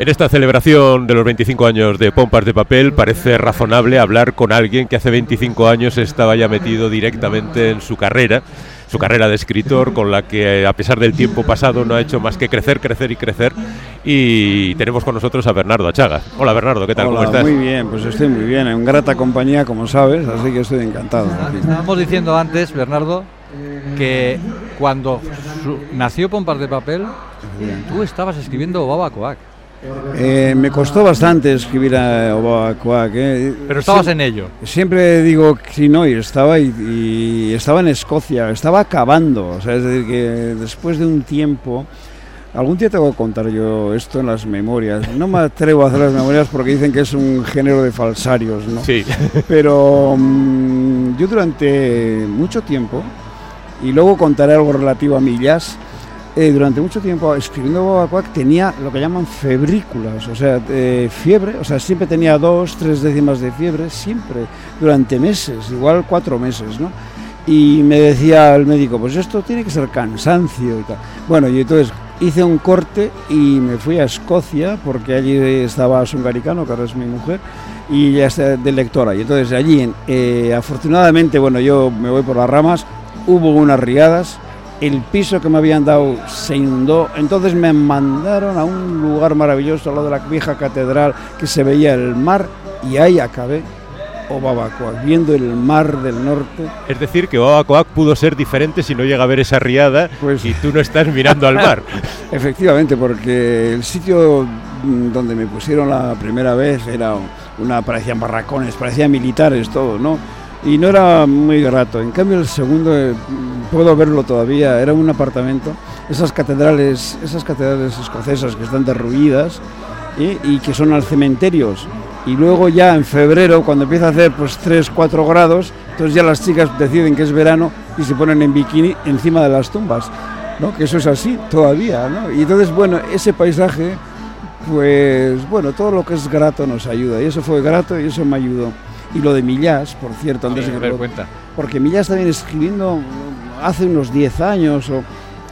En esta celebración de los 25 años de Pompas de Papel parece razonable hablar con alguien que hace 25 años estaba ya metido directamente en su carrera, su carrera de escritor, con la que a pesar del tiempo pasado no ha hecho más que crecer, crecer y crecer. Y tenemos con nosotros a Bernardo Achaga. Hola Bernardo, ¿qué tal? ¿Cómo estás? Muy bien, pues estoy muy bien, en grata compañía como sabes, así que estoy encantado. Estábamos diciendo antes, Bernardo, que cuando nació Pompas de Papel, tú estabas escribiendo Baba Coac. Eh, me costó bastante escribir a Obacuac. Eh. Pero estabas en ello. Siempre digo que no, y estaba, y, estaba en Escocia, estaba acabando. O sea, es decir, que después de un tiempo. Algún día tengo que contar yo esto en las memorias. No me atrevo a hacer las memorias porque dicen que es un género de falsarios, ¿no? Sí. Pero mm, yo durante mucho tiempo, y luego contaré algo relativo a millas, eh, durante mucho tiempo escribiendo Bobacuac tenía lo que llaman febrículas, o sea, fiebre, o sea, siempre tenía dos, tres décimas de fiebre, siempre, durante meses, igual cuatro meses, ¿no? Y me decía el médico, pues esto tiene que ser cansancio y tal. Bueno, y entonces hice un corte y me fui a Escocia, porque allí estaba Sungaricano, que ahora es mi mujer, y ya está de lectora. Y entonces allí, eh, afortunadamente, bueno, yo me voy por las ramas, hubo unas riadas, el piso que me habían dado se inundó, entonces me mandaron a un lugar maravilloso, al lado de la vieja catedral, que se veía el mar, y ahí acabé Obabacoac, viendo el mar del norte. Es decir, que Obabacoac pudo ser diferente si no llega a ver esa riada pues, y tú no estás mirando al mar. Efectivamente, porque el sitio donde me pusieron la primera vez era una, parecían barracones, parecían militares todo, ¿no? Y no era muy grato. En cambio el segundo eh, puedo verlo todavía, era un apartamento, esas catedrales, esas catedrales escocesas que están derruidas y que son al cementerios. Y luego ya en febrero, cuando empieza a hacer pues 3, 4 grados, entonces ya las chicas deciden que es verano y se ponen en bikini encima de las tumbas, ¿no? Que eso es así todavía, ¿no? Y entonces, bueno, ese paisaje, pues bueno, todo lo que es grato nos ayuda. Y eso fue grato y eso me ayudó y lo de Millás, por cierto, antes de que me cuenta. Porque Millás también escribiendo hace unos 10 años o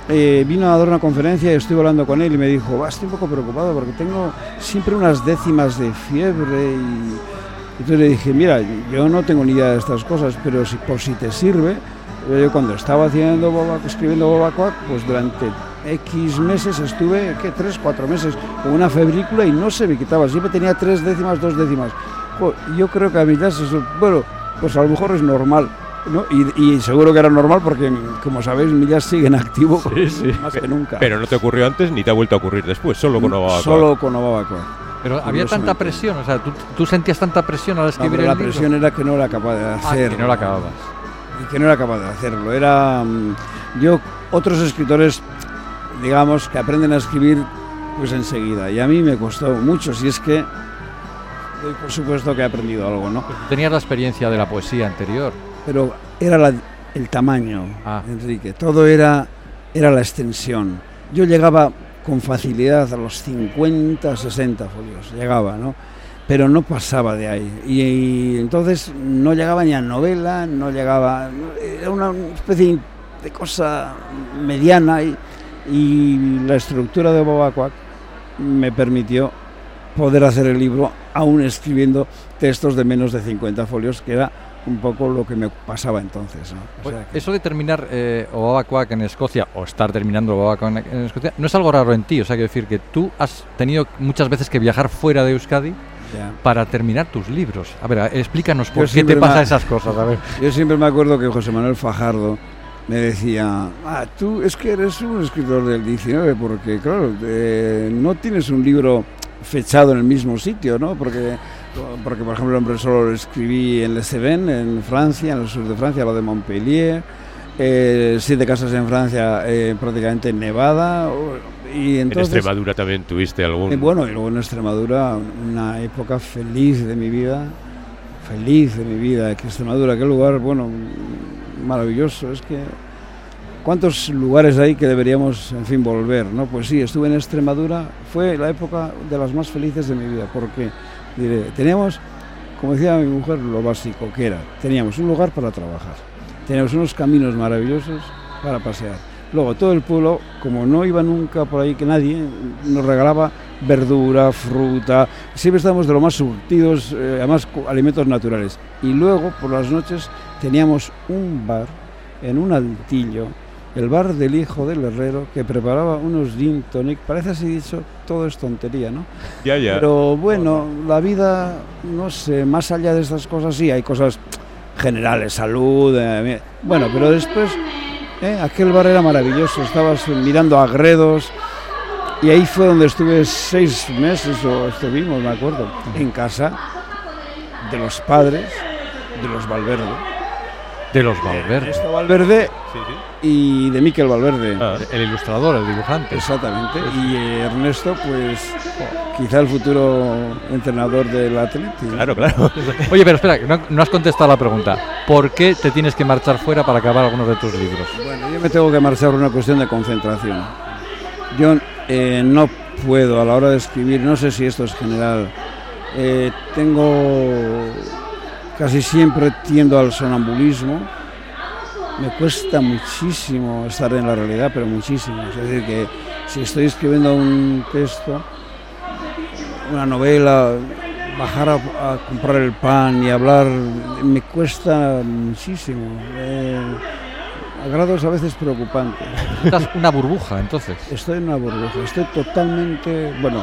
eh, vino a dar una conferencia y estuve hablando con él y me dijo, estoy un poco preocupado porque tengo siempre unas décimas de fiebre y entonces le dije, mira, yo no tengo ni idea de estas cosas, pero si, por si te sirve, yo cuando estaba haciendo escribiendo Boba pues durante X meses estuve, ¿qué? Tres, cuatro meses con una febrícula y no se me quitaba, siempre tenía tres décimas, dos décimas yo creo que a mitad, bueno, pues a lo mejor es normal. ¿no? Y, seguro que era normal porque, como sabéis, Millas sigue en activo más que nunca. Pero no te ocurrió antes ni te ha vuelto a ocurrir después, solo con Novavacoa. Solo con Novavacoa. Pero había tanta presión, o sea, ¿tú, sentías tanta presión al escribir la presión era que no era capaz de hacer. Ah, que no la acababas. Y que no era capaz de hacerlo. Era. Mm, yo, otros escritores, digamos, que aprenden a escribir pues enseguida. Y a mí me costó mucho, si es que por supuesto que he aprendido algo, ¿no? Tenías la experiencia de la poesía anterior. Pero era el tamaño, ah. Enrique. Todo era, era la extensión. Yo llegaba con facilidad a los 50, 60 folios. Llegaba, ¿no? Pero no pasaba de ahí. Y, entonces no llegaba ni a novela, no llegaba... Era una especie de cosa mediana y, y la estructura de Bobacuac me permitió poder hacer el libro aún escribiendo textos de menos de 50 folios, que era un poco lo que me pasaba entonces. Pues eso de terminar eh, en Escocia o estar terminando Oaquac en Escocia no es algo raro en ti, o sea, quiero decir que tú has tenido muchas veces que viajar fuera de Euskadi para terminar tus libros. A ver, explícanos por qué te pasa esas cosas. A ver. Yo siempre me acuerdo que José Manuel Fajardo me decía, ah, tú es que eres un escritor del 19, porque claro, eh, no tienes un libro fechado en el mismo sitio, ¿no? Porque, porque por ejemplo, el hombre solo lo escribí en Le Seven, en Francia, en el sur de Francia, lo de Montpellier, eh, siete casas en Francia, eh, prácticamente en Nevada. Y entonces, en Extremadura también tuviste algún. Eh, bueno, y luego en Extremadura, una época feliz de mi vida, feliz de mi vida. Que Extremadura, qué lugar, bueno, maravilloso. Es que ¿Cuántos lugares hay que deberíamos, en fin, volver? ¿no? Pues sí, estuve en Extremadura, fue la época de las más felices de mi vida, porque diré, teníamos, como decía mi mujer, lo básico que era, teníamos un lugar para trabajar, teníamos unos caminos maravillosos para pasear, Luego todo el pueblo, como no iba nunca por ahí que nadie, nos regalaba verdura, fruta, siempre estábamos de lo más surtidos, eh, además alimentos naturales. Y luego por las noches teníamos un bar en un altillo, el bar del hijo del herrero, que preparaba unos gin tonic. Parece así dicho, todo es tontería, ¿no? Ya, ya. Pero bueno, la vida, no sé, más allá de estas cosas, sí, hay cosas generales, salud. Eh, bueno, pero después, eh, aquel bar era maravilloso, estabas mirando a Gredos. Y ahí fue donde estuve seis meses, o estuvimos, me acuerdo, en casa de los padres de los Valverde de los Valverde. Esto Valverde y de Miquel Valverde. Ah, el ilustrador, el dibujante. Exactamente. Y Ernesto, pues quizá el futuro entrenador del Atlético. Claro, claro. Oye, pero espera, no, no, has contestado la pregunta. ¿Por qué te tienes que marchar fuera para acabar algunos de tus libros? Bueno, yo me tengo que marchar por una cuestión de concentración. Yo eh, no puedo a la hora de escribir, no sé si esto es general, eh, tengo casi siempre tiendo al sonambulismo. Me cuesta muchísimo estar en la realidad, pero muchísimo. Es decir, que si estoy escribiendo un texto, una novela, bajar a, comprar el pan y hablar me cuesta muchísimo. Eh, a grados a veces preocupantes. ¿Estás una burbuja entonces? Estoy en una burbuja, estoy totalmente, bueno,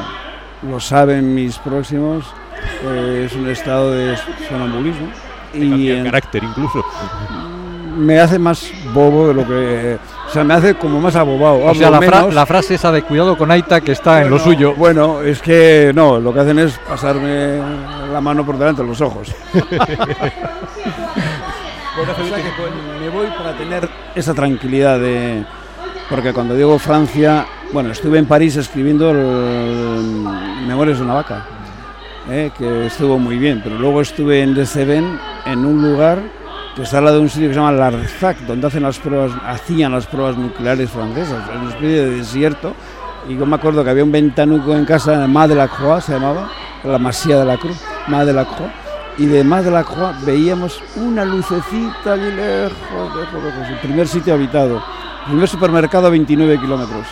lo saben mis próximos, es un estado de sonambulismo. Y el carácter incluso. Me hace más bobo de lo que... O sea, me hace como más abobado. O sea, la, frase esa de cuidado con Aita que está en lo suyo. Bueno, es que no, lo que hacen es pasarme la mano por delante de los ojos. Bueno, me voy para tener esa tranquilidad de... Porque cuando digo Francia, bueno, estuve en París escribiendo Memorias de una vaca. ¿Eh? que estuvo muy bien, pero luego estuve en Deceben, en un lugar que está al lado de un sitio que se llama Larzac, donde hacen las pruebas, hacían las pruebas nucleares francesas, en una especie de desierto, y yo me acuerdo que había un ventanuco en casa, Mas de la Croix se llamaba, la Masía de la Cruz, Mas de la Croix, y de Mas de la Croix veíamos una lucecita allí lejos, lejos, lejos, el primer sitio habitado, el primer supermercado a 29 kilómetros.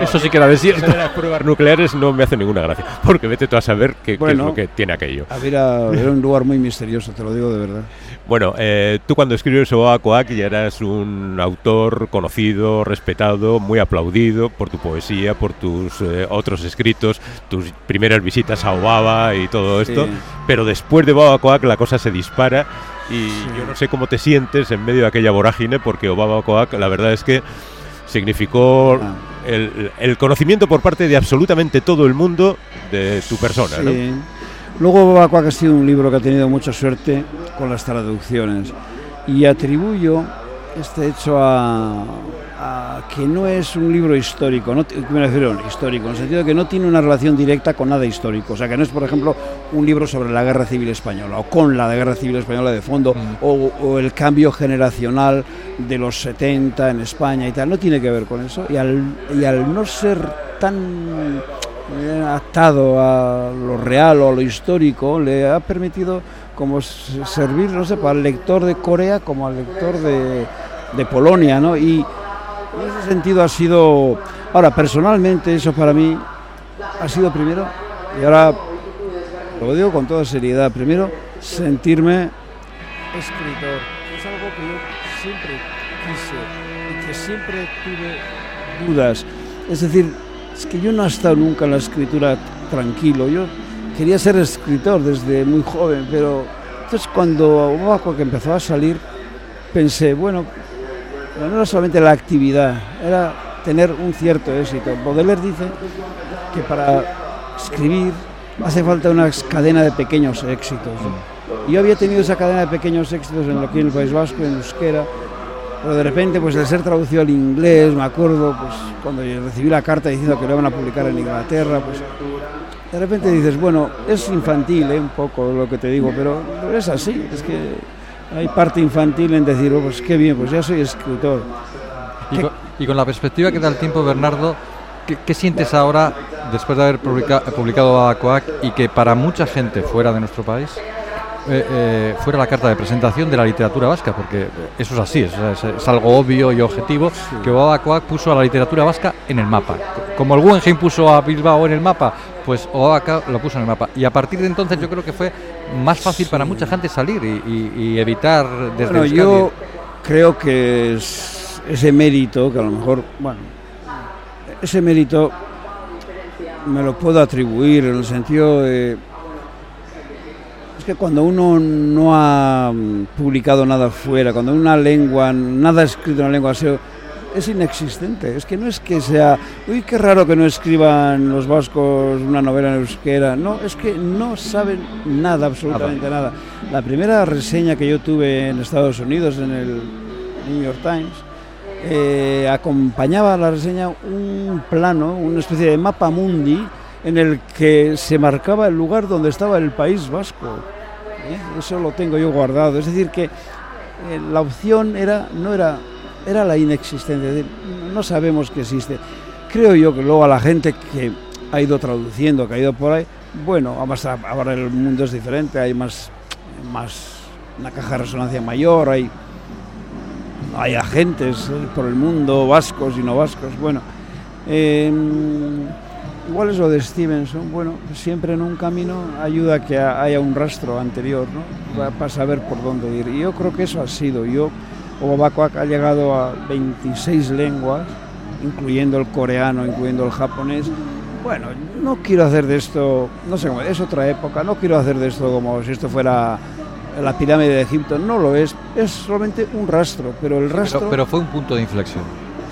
Eso sí que era desierto. De las pruebas nucleares no me hace ninguna gracia, porque vete tú a saber qué, es lo que tiene aquello. Era, un lugar muy misterioso, te lo digo de verdad. Bueno, eh, tú cuando escribes Oacoac ya eras un autor conocido, respetado, muy aplaudido por tu poesía, por tus eh, otros escritos, tus primeras visitas a Obaba y todo esto, pero después de Oacoac la cosa se dispara y yo no sé cómo te sientes en medio de aquella vorágine, porque Oacoac la verdad es que significó ah. El, conocimiento por parte de absolutamente todo el mundo de tu persona. Sí. Luego Babacuac ha sido un libro que ha tenido mucha suerte con las traducciones y atribuyo este hecho a, que no es un libro histórico, no, me refiero histórico, en el sentido de que no tiene una relación directa con nada histórico, o sea que no es, por ejemplo, un libro sobre la Guerra Civil Española o con la Guerra Civil Española de fondo mm. o, el cambio generacional de los 70 en España y tal, no tiene que ver con eso. Y al, y al no ser tan eh, atado a lo real o a lo histórico, le ha permitido como servir, no sé, para el lector de Corea como al lector de, de Polonia, ¿no? Y en ese sentido ha sido, ahora personalmente eso para mí ha sido primero, y ahora lo digo con toda seriedad, primero sentirme escritor. Es algo que yo siempre quise y que siempre tuve dudas. Es decir, es que yo no he estado nunca en la escritura tranquilo. Yo quería ser escritor desde muy joven, pero entonces cuando que empezó a salir, pensé, bueno, no era solamente la actividad, era tener un cierto éxito. Baudelaire dice que para escribir hace falta una cadena de pequeños éxitos. Yo había tenido esa cadena de pequeños éxitos en aquí en el País Vasco, en euskera, pero de repente, pues de ser traducido al inglés, me acuerdo, pues cuando recibí la carta diciendo que lo iban a publicar en Inglaterra, pues de repente dices, bueno, es infantil ¿eh? un poco lo que te digo, pero es así, es que hay parte infantil en decir, oh, pues qué bien, pues ya soy escritor. Y con, la perspectiva que da el tiempo, Bernardo, ¿qué, sientes ahora después de haber publicado a Coac y que para mucha gente fuera de nuestro país eh, eh, fuera la carta de presentación de la literatura vasca, porque eso es así, es, algo obvio y objetivo, que Oabacoac puso a la literatura vasca en el mapa. Como el Guggenheim puso a Bilbao en el mapa, pues Oabacoac lo puso en el mapa. Y a partir de entonces yo creo que fue más fácil para mucha gente salir y, evitar desde bueno, yo creo que es ese mérito, que a lo mejor, bueno, ese mérito me lo puedo atribuir en el sentido de... Es que cuando uno no ha publicado nada fuera, cuando una lengua, nada escrito en una lengua es inexistente. Es que no es que sea, uy, qué raro que no escriban los vascos una novela en euskera. No, es que no saben nada, absolutamente nada. La primera reseña que yo tuve en Estados Unidos, en el New York Times, eh, acompañaba a la reseña un plano, una especie de mapa mundi en el que se marcaba el lugar donde estaba el País Vasco. ¿eh? Eso lo tengo yo guardado. Es decir, que eh, la opción era, no era, era la inexistencia, no sabemos que existe. Creo yo que luego a la gente que ha ido traduciendo, que ha ido por ahí, bueno, ahora el mundo es diferente, hay más, más una caja de resonancia mayor, hay hay agentes eh, por el mundo, vascos y no vascos. Bueno, em, igual es lo de Stevenson. Bueno, siempre en un camino ayuda a que haya un rastro anterior, ¿no? Para saber por dónde ir. Y yo creo que eso ha sido. Yo, Obacuac ha llegado a 26 lenguas, incluyendo el coreano, incluyendo el japonés. Bueno, no quiero hacer de esto, no sé cómo, es otra época, no quiero hacer de esto como si esto fuera la pirámide de Egipto, no lo es, es solamente un rastro, pero el rastro... Pero, fue un punto de inflexión.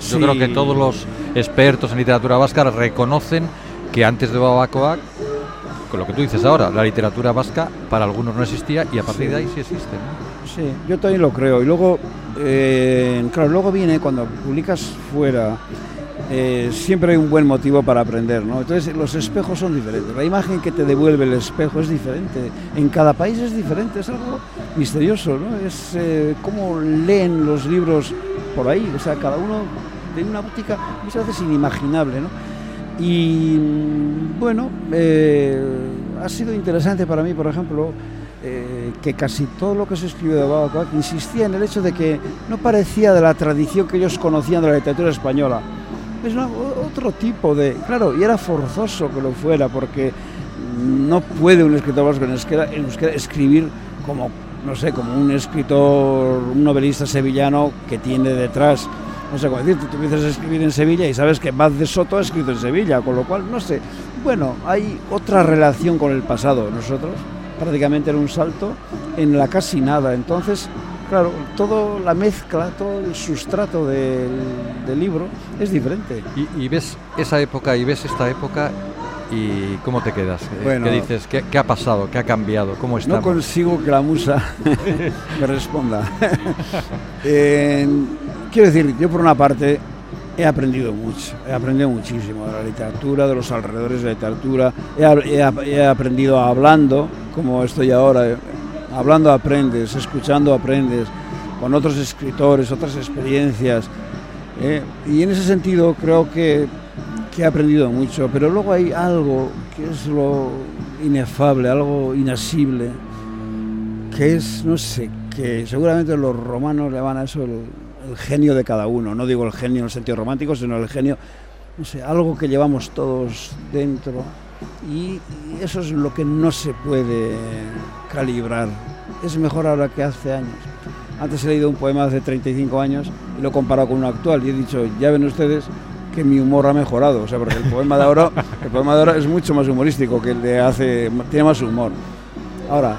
Yo creo que todos los expertos en literatura vasca reconocen que antes de Babacoac, con lo que tú dices ahora, la literatura vasca para algunos no existía y a partir de ahí sí existe. Sí, yo también lo creo. Y luego, eh, claro, luego viene cuando publicas fuera eh, siempre hay un buen motivo para aprender, ¿no? Entonces los espejos son diferentes, la imagen que te devuelve el espejo es diferente, en cada país es diferente, es algo misterioso, ¿no? Es eh, cómo leen los libros por ahí, o sea, cada uno tiene una óptica muchas veces inimaginable, ¿no? Y bueno, eh, ha sido interesante para mí, por ejemplo, que casi todo lo que se escribió de Babacuac insistía en el hecho de que no parecía de la tradición que ellos conocían de la literatura española es otro tipo de... Claro, y era forzoso que lo fuera, porque no puede un escritor vasco en euskera, escribir como, no sé, como un escritor, un novelista sevillano que tiene detrás, no sé cómo decirte, tú empiezas a escribir en Sevilla y sabes que Baz de Soto ha escrito en Sevilla, con lo cual, no sé, bueno, hay otra relación con el pasado. Nosotros prácticamente era un salto en la casi nada, entonces claro, toda la mezcla, todo el sustrato del, libro es diferente. Y, ves esa época y ves esta época y cómo te quedas? Eh, ¿Qué dices? ¿Qué, ha pasado? ¿Qué ha cambiado? ¿Cómo está? No consigo que la musa me responda. quiero decir, yo por una parte he aprendido mucho, he aprendido muchísimo de la literatura, de los alrededores de la literatura, he aprendido hablando, como estoy ahora, hablando aprendes, escuchando aprendes, con otros escritores, otras experiencias. ¿eh? y en ese sentido creo que, he aprendido mucho, pero luego hay algo que es lo inefable, algo inasible, que es, no sé, que seguramente los romanos le van a eso el, genio de cada uno, no digo el genio en el sentido romántico, sino el genio, no sé, algo que llevamos todos dentro y, eso es lo que no se puede calibrar. Es mejor ahora que hace años. Antes he leído un poema hace 35 años y lo he comparado con uno actual y he dicho, ya ven ustedes que mi humor ha mejorado, o sea, porque el poema de ahora, el poema de ahora es mucho más humorístico que el de hace, tiene más humor. Ahora,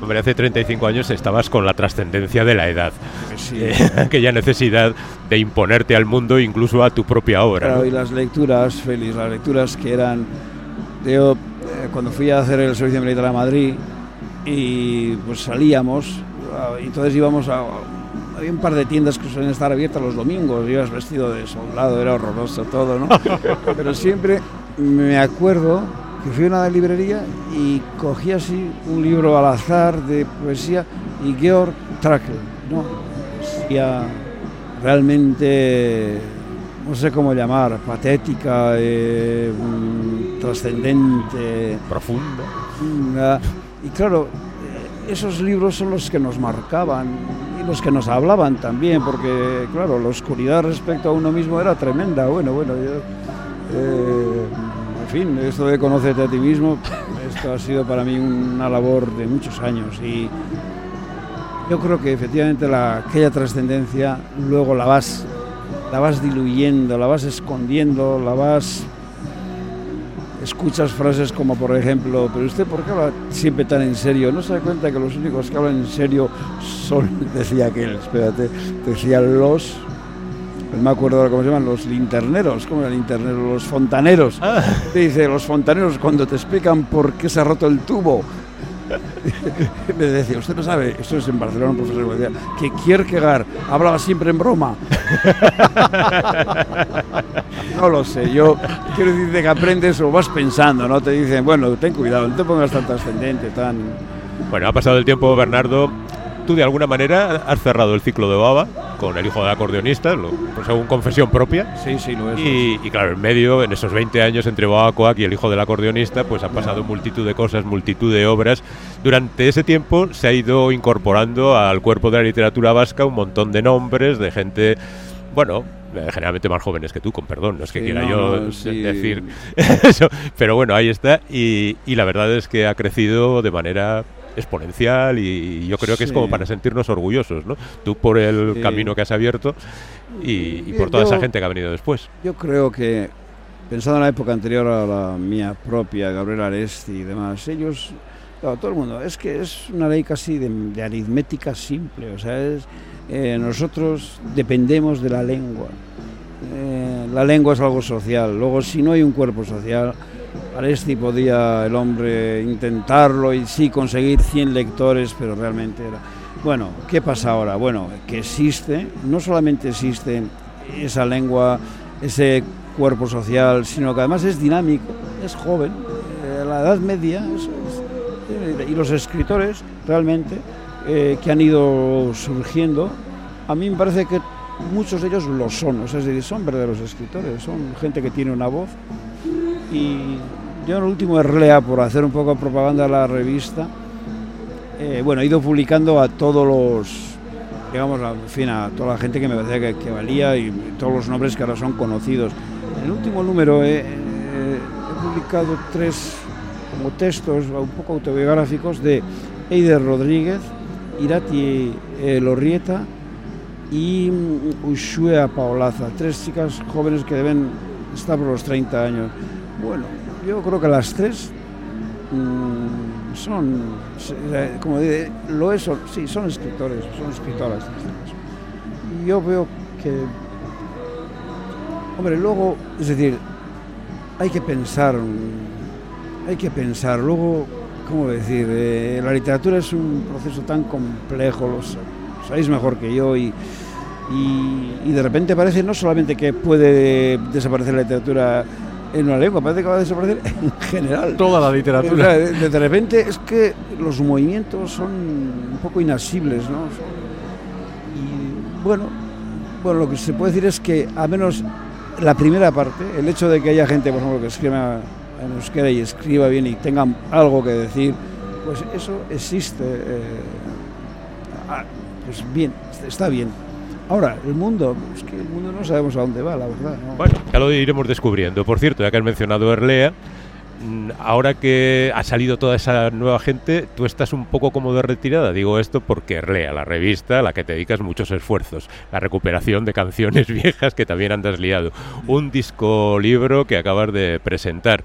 Hombre, hace 35 años estabas con la trascendencia de la edad. Sí. Eh, aquella necesidad de imponerte al mundo, incluso a tu propia obra. Claro, y las lecturas, Félix, las lecturas que eran yo eh, cuando fui a hacer el servicio militar a Madrid y pues salíamos, y entonces íbamos a... Había un par de tiendas que suelen estar abiertas los domingos, ibas vestido de soldado, era horroroso todo, ¿no? Pero siempre me acuerdo que fui a una librería y cogí así un libro al azar de poesía y Georg Trakl, ¿no? Poesía realmente no sé cómo llamar, patética, eh, mm, trascendente. Profunda. y claro, esos libros son los que nos marcaban los que nos hablaban también, porque claro, la oscuridad respecto a uno mismo era tremenda. Bueno, bueno, eh, en fin, esto de conocerte a ti mismo, esto ha sido para mí una labor de muchos años y yo creo que efectivamente la, aquella trascendencia luego la vas, la vas diluyendo, la vas escondiendo, la vas escuchas frases como por ejemplo, pero usted por qué habla siempre tan en serio, no se da cuenta que los únicos que hablan en serio son, decía aquel, espérate, decía los, no me acuerdo ahora cómo se llaman, los linterneros, ¿cómo eran linterneros? Los fontaneros. Ah. dice, los fontaneros cuando te explican por qué se ha roto el tubo, me decía, usted no sabe, esto es en Barcelona, un profesor me decía, que Kierkegaard hablaba siempre en broma. no lo sé, yo quiero decirte que aprendes o vas pensando, ¿no? Te dicen, bueno, ten cuidado, no te pongas tan trascendente, tan... Bueno, ha pasado el tiempo, Bernardo, tú de alguna manera has cerrado el ciclo de Baba con el hijo del acordeonista, lo, pues según confesión propia. Sí, sí, lo es. Y, claro, en medio, en esos 20 años entre Coac y el hijo del acordeonista, pues han pasado multitud de cosas, multitud de obras. Durante ese tiempo se ha ido incorporando al cuerpo de la literatura vasca un montón de nombres, de gente, bueno, eh, generalmente más jóvenes que tú, con perdón, no es que quiera yo decir eso, pero bueno, ahí está, y, y la verdad es que ha crecido de manera exponencial y yo creo que es como para sentirnos orgullosos, ¿no? Tú por el camino que has abierto y, por toda esa gente que ha venido después. Yo creo que, pensando en la época anterior a la mía propia, Gabriel Aresti y demás, ellos, todo el mundo, es que es una ley casi de, aritmética simple, o sea, es, eh, nosotros dependemos de la lengua. Eh, la lengua es algo social, luego si no hay un cuerpo social, Aresti podía el hombre intentarlo y sí conseguir 100 lectores, pero realmente era... Bueno, ¿qué pasa ahora? Bueno, que existe, no solamente existe esa lengua, ese cuerpo social, sino que además es dinámico, es joven, eh, la edad media, y los escritores realmente eh, que han ido surgiendo, a mí me parece que muchos de ellos lo son, o es decir, son verdaderos escritores, son gente que tiene una voz y yo en el último Erlea, por hacer un poco de propaganda a la revista, eh, bueno, he ido publicando a todos los, digamos, en fin, a toda la gente que me parecía que, valía y todos los nombres que ahora son conocidos. En el último número he, publicado tres como textos un poco autobiográficos de Eider Rodríguez, Irati eh, Lorrieta y Ushua Paolaza, tres chicas jóvenes que deben estar por los 30 años. Bueno, yo creo que las tres mm, son, como dice, lo es, sí, son escritores, son escritoras. Yo veo que, hombre, luego, es decir, hay que pensar, hay que pensar, luego, ¿cómo decir? Eh, la literatura es un proceso tan complejo, lo sabéis mejor que yo, y, y, de repente parece no solamente que puede desaparecer la literatura en una lengua, parece que va a desaparecer en general. Toda la literatura. De, repente es que los movimientos son un poco inasibles, ¿no? Y bueno, bueno, lo que se puede decir es que al menos la primera parte, el hecho de que haya gente, por ejemplo, que escriba en euskera y escriba bien y tenga algo que decir, pues eso existe. Eh, ah, pues bien, está bien. Ahora, el mundo, es que el mundo no sabemos a dónde va, la verdad. Bueno, ya lo iremos descubriendo. Por cierto, ya que has mencionado Erlea, mm, ahora que ha salido toda esa nueva gente, tú estás un poco como de retirada. Digo esto porque Erlea, la revista a la que te dedicas muchos esfuerzos, la recuperación de canciones viejas que también andas liado, un disco libro que acabas de presentar.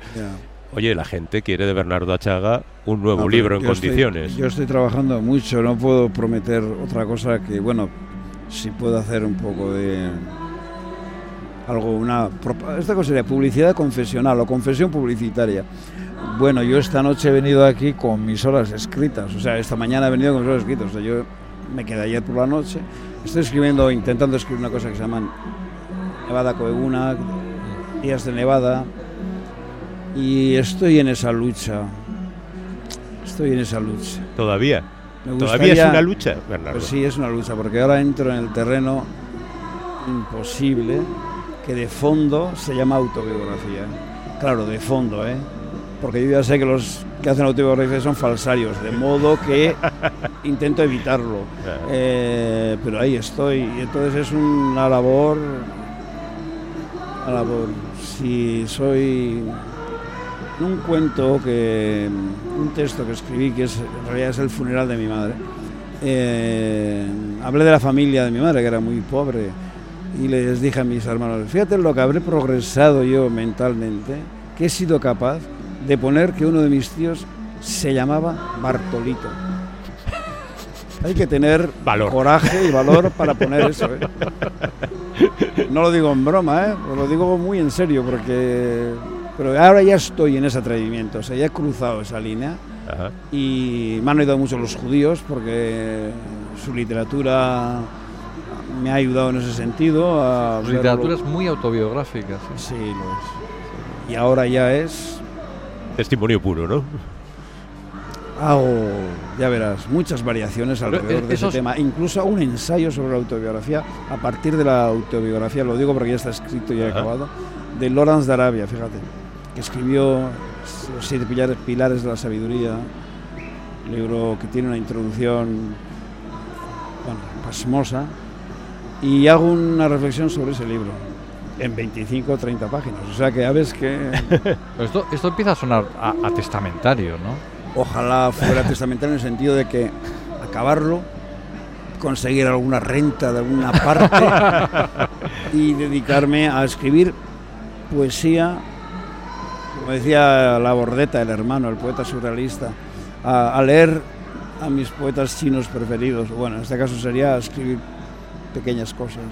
Oye, la gente quiere de Bernardo Achaga un nuevo libro en condiciones. yo estoy trabajando mucho, no puedo prometer otra cosa que, bueno, si puedo hacer un poco de algo, una esta cosa sería publicidad confesional o confesión publicitaria. Bueno, yo esta noche he venido aquí con mis horas escritas, o sea, esta mañana he venido con mis horas escritas, o sea, yo me quedé ayer por la noche, estoy escribiendo, intentando escribir una cosa que se llama Nevada Coeguna, Días de Nevada, y estoy en esa lucha, estoy en esa lucha. ¿Todavía? ¿Todavía es una lucha, Bernardo? Pues sí, es una lucha, porque ahora entro en el terreno imposible, que de fondo se llama autobiografía. Claro, de fondo, ¿eh? Porque yo ya sé que los que hacen autobiografías son falsarios, de modo que intento evitarlo. Eh, pero ahí estoy, y entonces es una labor, una labor. Si soy un cuento que, un texto que escribí que es, en realidad es el funeral de mi madre. Eh, hablé de la familia de mi madre que era muy pobre y les dije a mis hermanos, fíjate lo que habré progresado yo mentalmente, que he sido capaz de poner que uno de mis tíos se llamaba Bartolito. Hay que tener coraje y valor para poner eso. ¿eh? No lo digo en broma, ¿eh? lo digo muy en serio, porque pero ahora ya estoy en ese atrevimiento, o sea, ya he cruzado esa línea y me han ayudado mucho los judíos porque su literatura me ha ayudado en ese sentido. A su literatura es muy autobiográfica. Sí, lo es. Y ahora ya es Testimonio puro, ¿no? Hago, ya verás, muchas variaciones alrededor de ese tema, incluso un ensayo sobre la autobiografía, a partir de la autobiografía, lo digo porque ya está escrito y acabado, de Lawrence de Arabia, fíjate, que escribió Los siete pilares, de la sabiduría, libro que tiene una introducción bueno, pasmosa, y hago una reflexión sobre ese libro en 25 o 30 páginas. O sea que ya ves que... esto, esto empieza a sonar a, testamentario, ¿no? Ojalá fuera testamentario en el sentido de que acabarlo, conseguir alguna renta de alguna parte y dedicarme a escribir poesía, como decía la Bordeta, el hermano, el poeta surrealista, a, leer a mis poetas chinos preferidos. Bueno, en este caso sería escribir pequeñas cosas.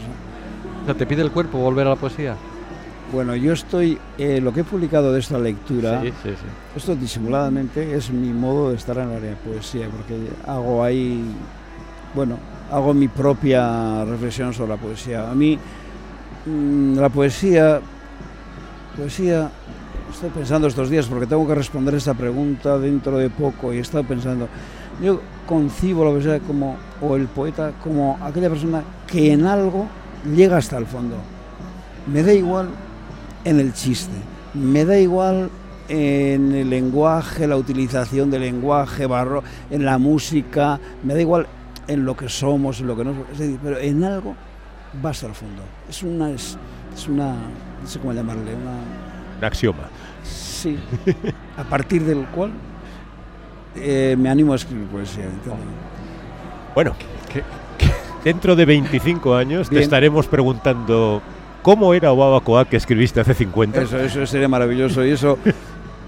¿te pide el cuerpo volver a la poesía? Bueno, yo estoy, eh, lo que he publicado de esta lectura, esto disimuladamente es mi modo de estar en el área de poesía, porque hago ahí, bueno, hago mi propia reflexión sobre la poesía. A mí, mm, la poesía, poesía, estoy pensando estos días, porque tengo que responder esta pregunta dentro de poco, y he estado pensando, yo concibo la poesía como, o el poeta, como aquella persona que en algo llega hasta el fondo. Me da igual en el chiste, me da igual en el lenguaje, la utilización del lenguaje, barro, en la música, me da igual en lo que somos, en lo que no somos, pero en algo va hasta el fondo. Es una, es, una, no sé cómo llamarle, una... Un axioma. Sí, a partir del cual eh, me animo a escribir poesía. Bueno, ¿qué, Dentro de 25 años te estaremos preguntando cómo era Obabacoa que escribiste hace 50. Eso, eso sería maravilloso y eso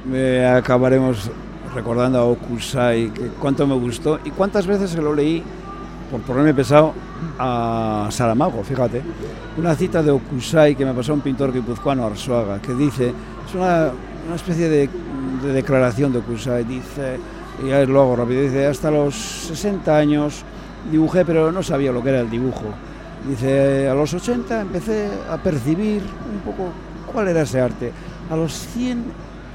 me acabaremos recordando a Okusai, que cuánto me gustó y cuántas veces se lo leí, por ponerme pesado, a Saramago, fíjate. Una cita de Okusai que me pasó un pintor guipuzcoano, Arzuaga, que dice, es una, una especie de, de, declaración de Okusai, dice, y ya lo hago rápido, dice, hasta los 60 años dibujé, pero no sabía lo que era el dibujo. Dice, a los 80 empecé a percibir un poco cuál era ese arte. A los 100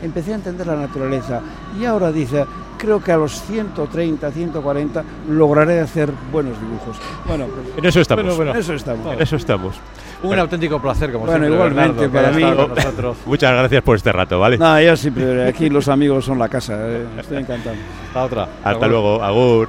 empecé a entender la naturaleza. Y ahora dice, creo que a los 130, 140 lograré hacer buenos dibujos. Bueno, pues, en eso estamos. en eso estamos. En eso estamos. Un auténtico placer, como bueno, siempre. igualmente para mí. Muchas gracias por este rato, ¿vale? No, yo siempre, aquí los amigos son la casa. Eh, estoy encantado. Hasta otra. Hasta luego, Agur.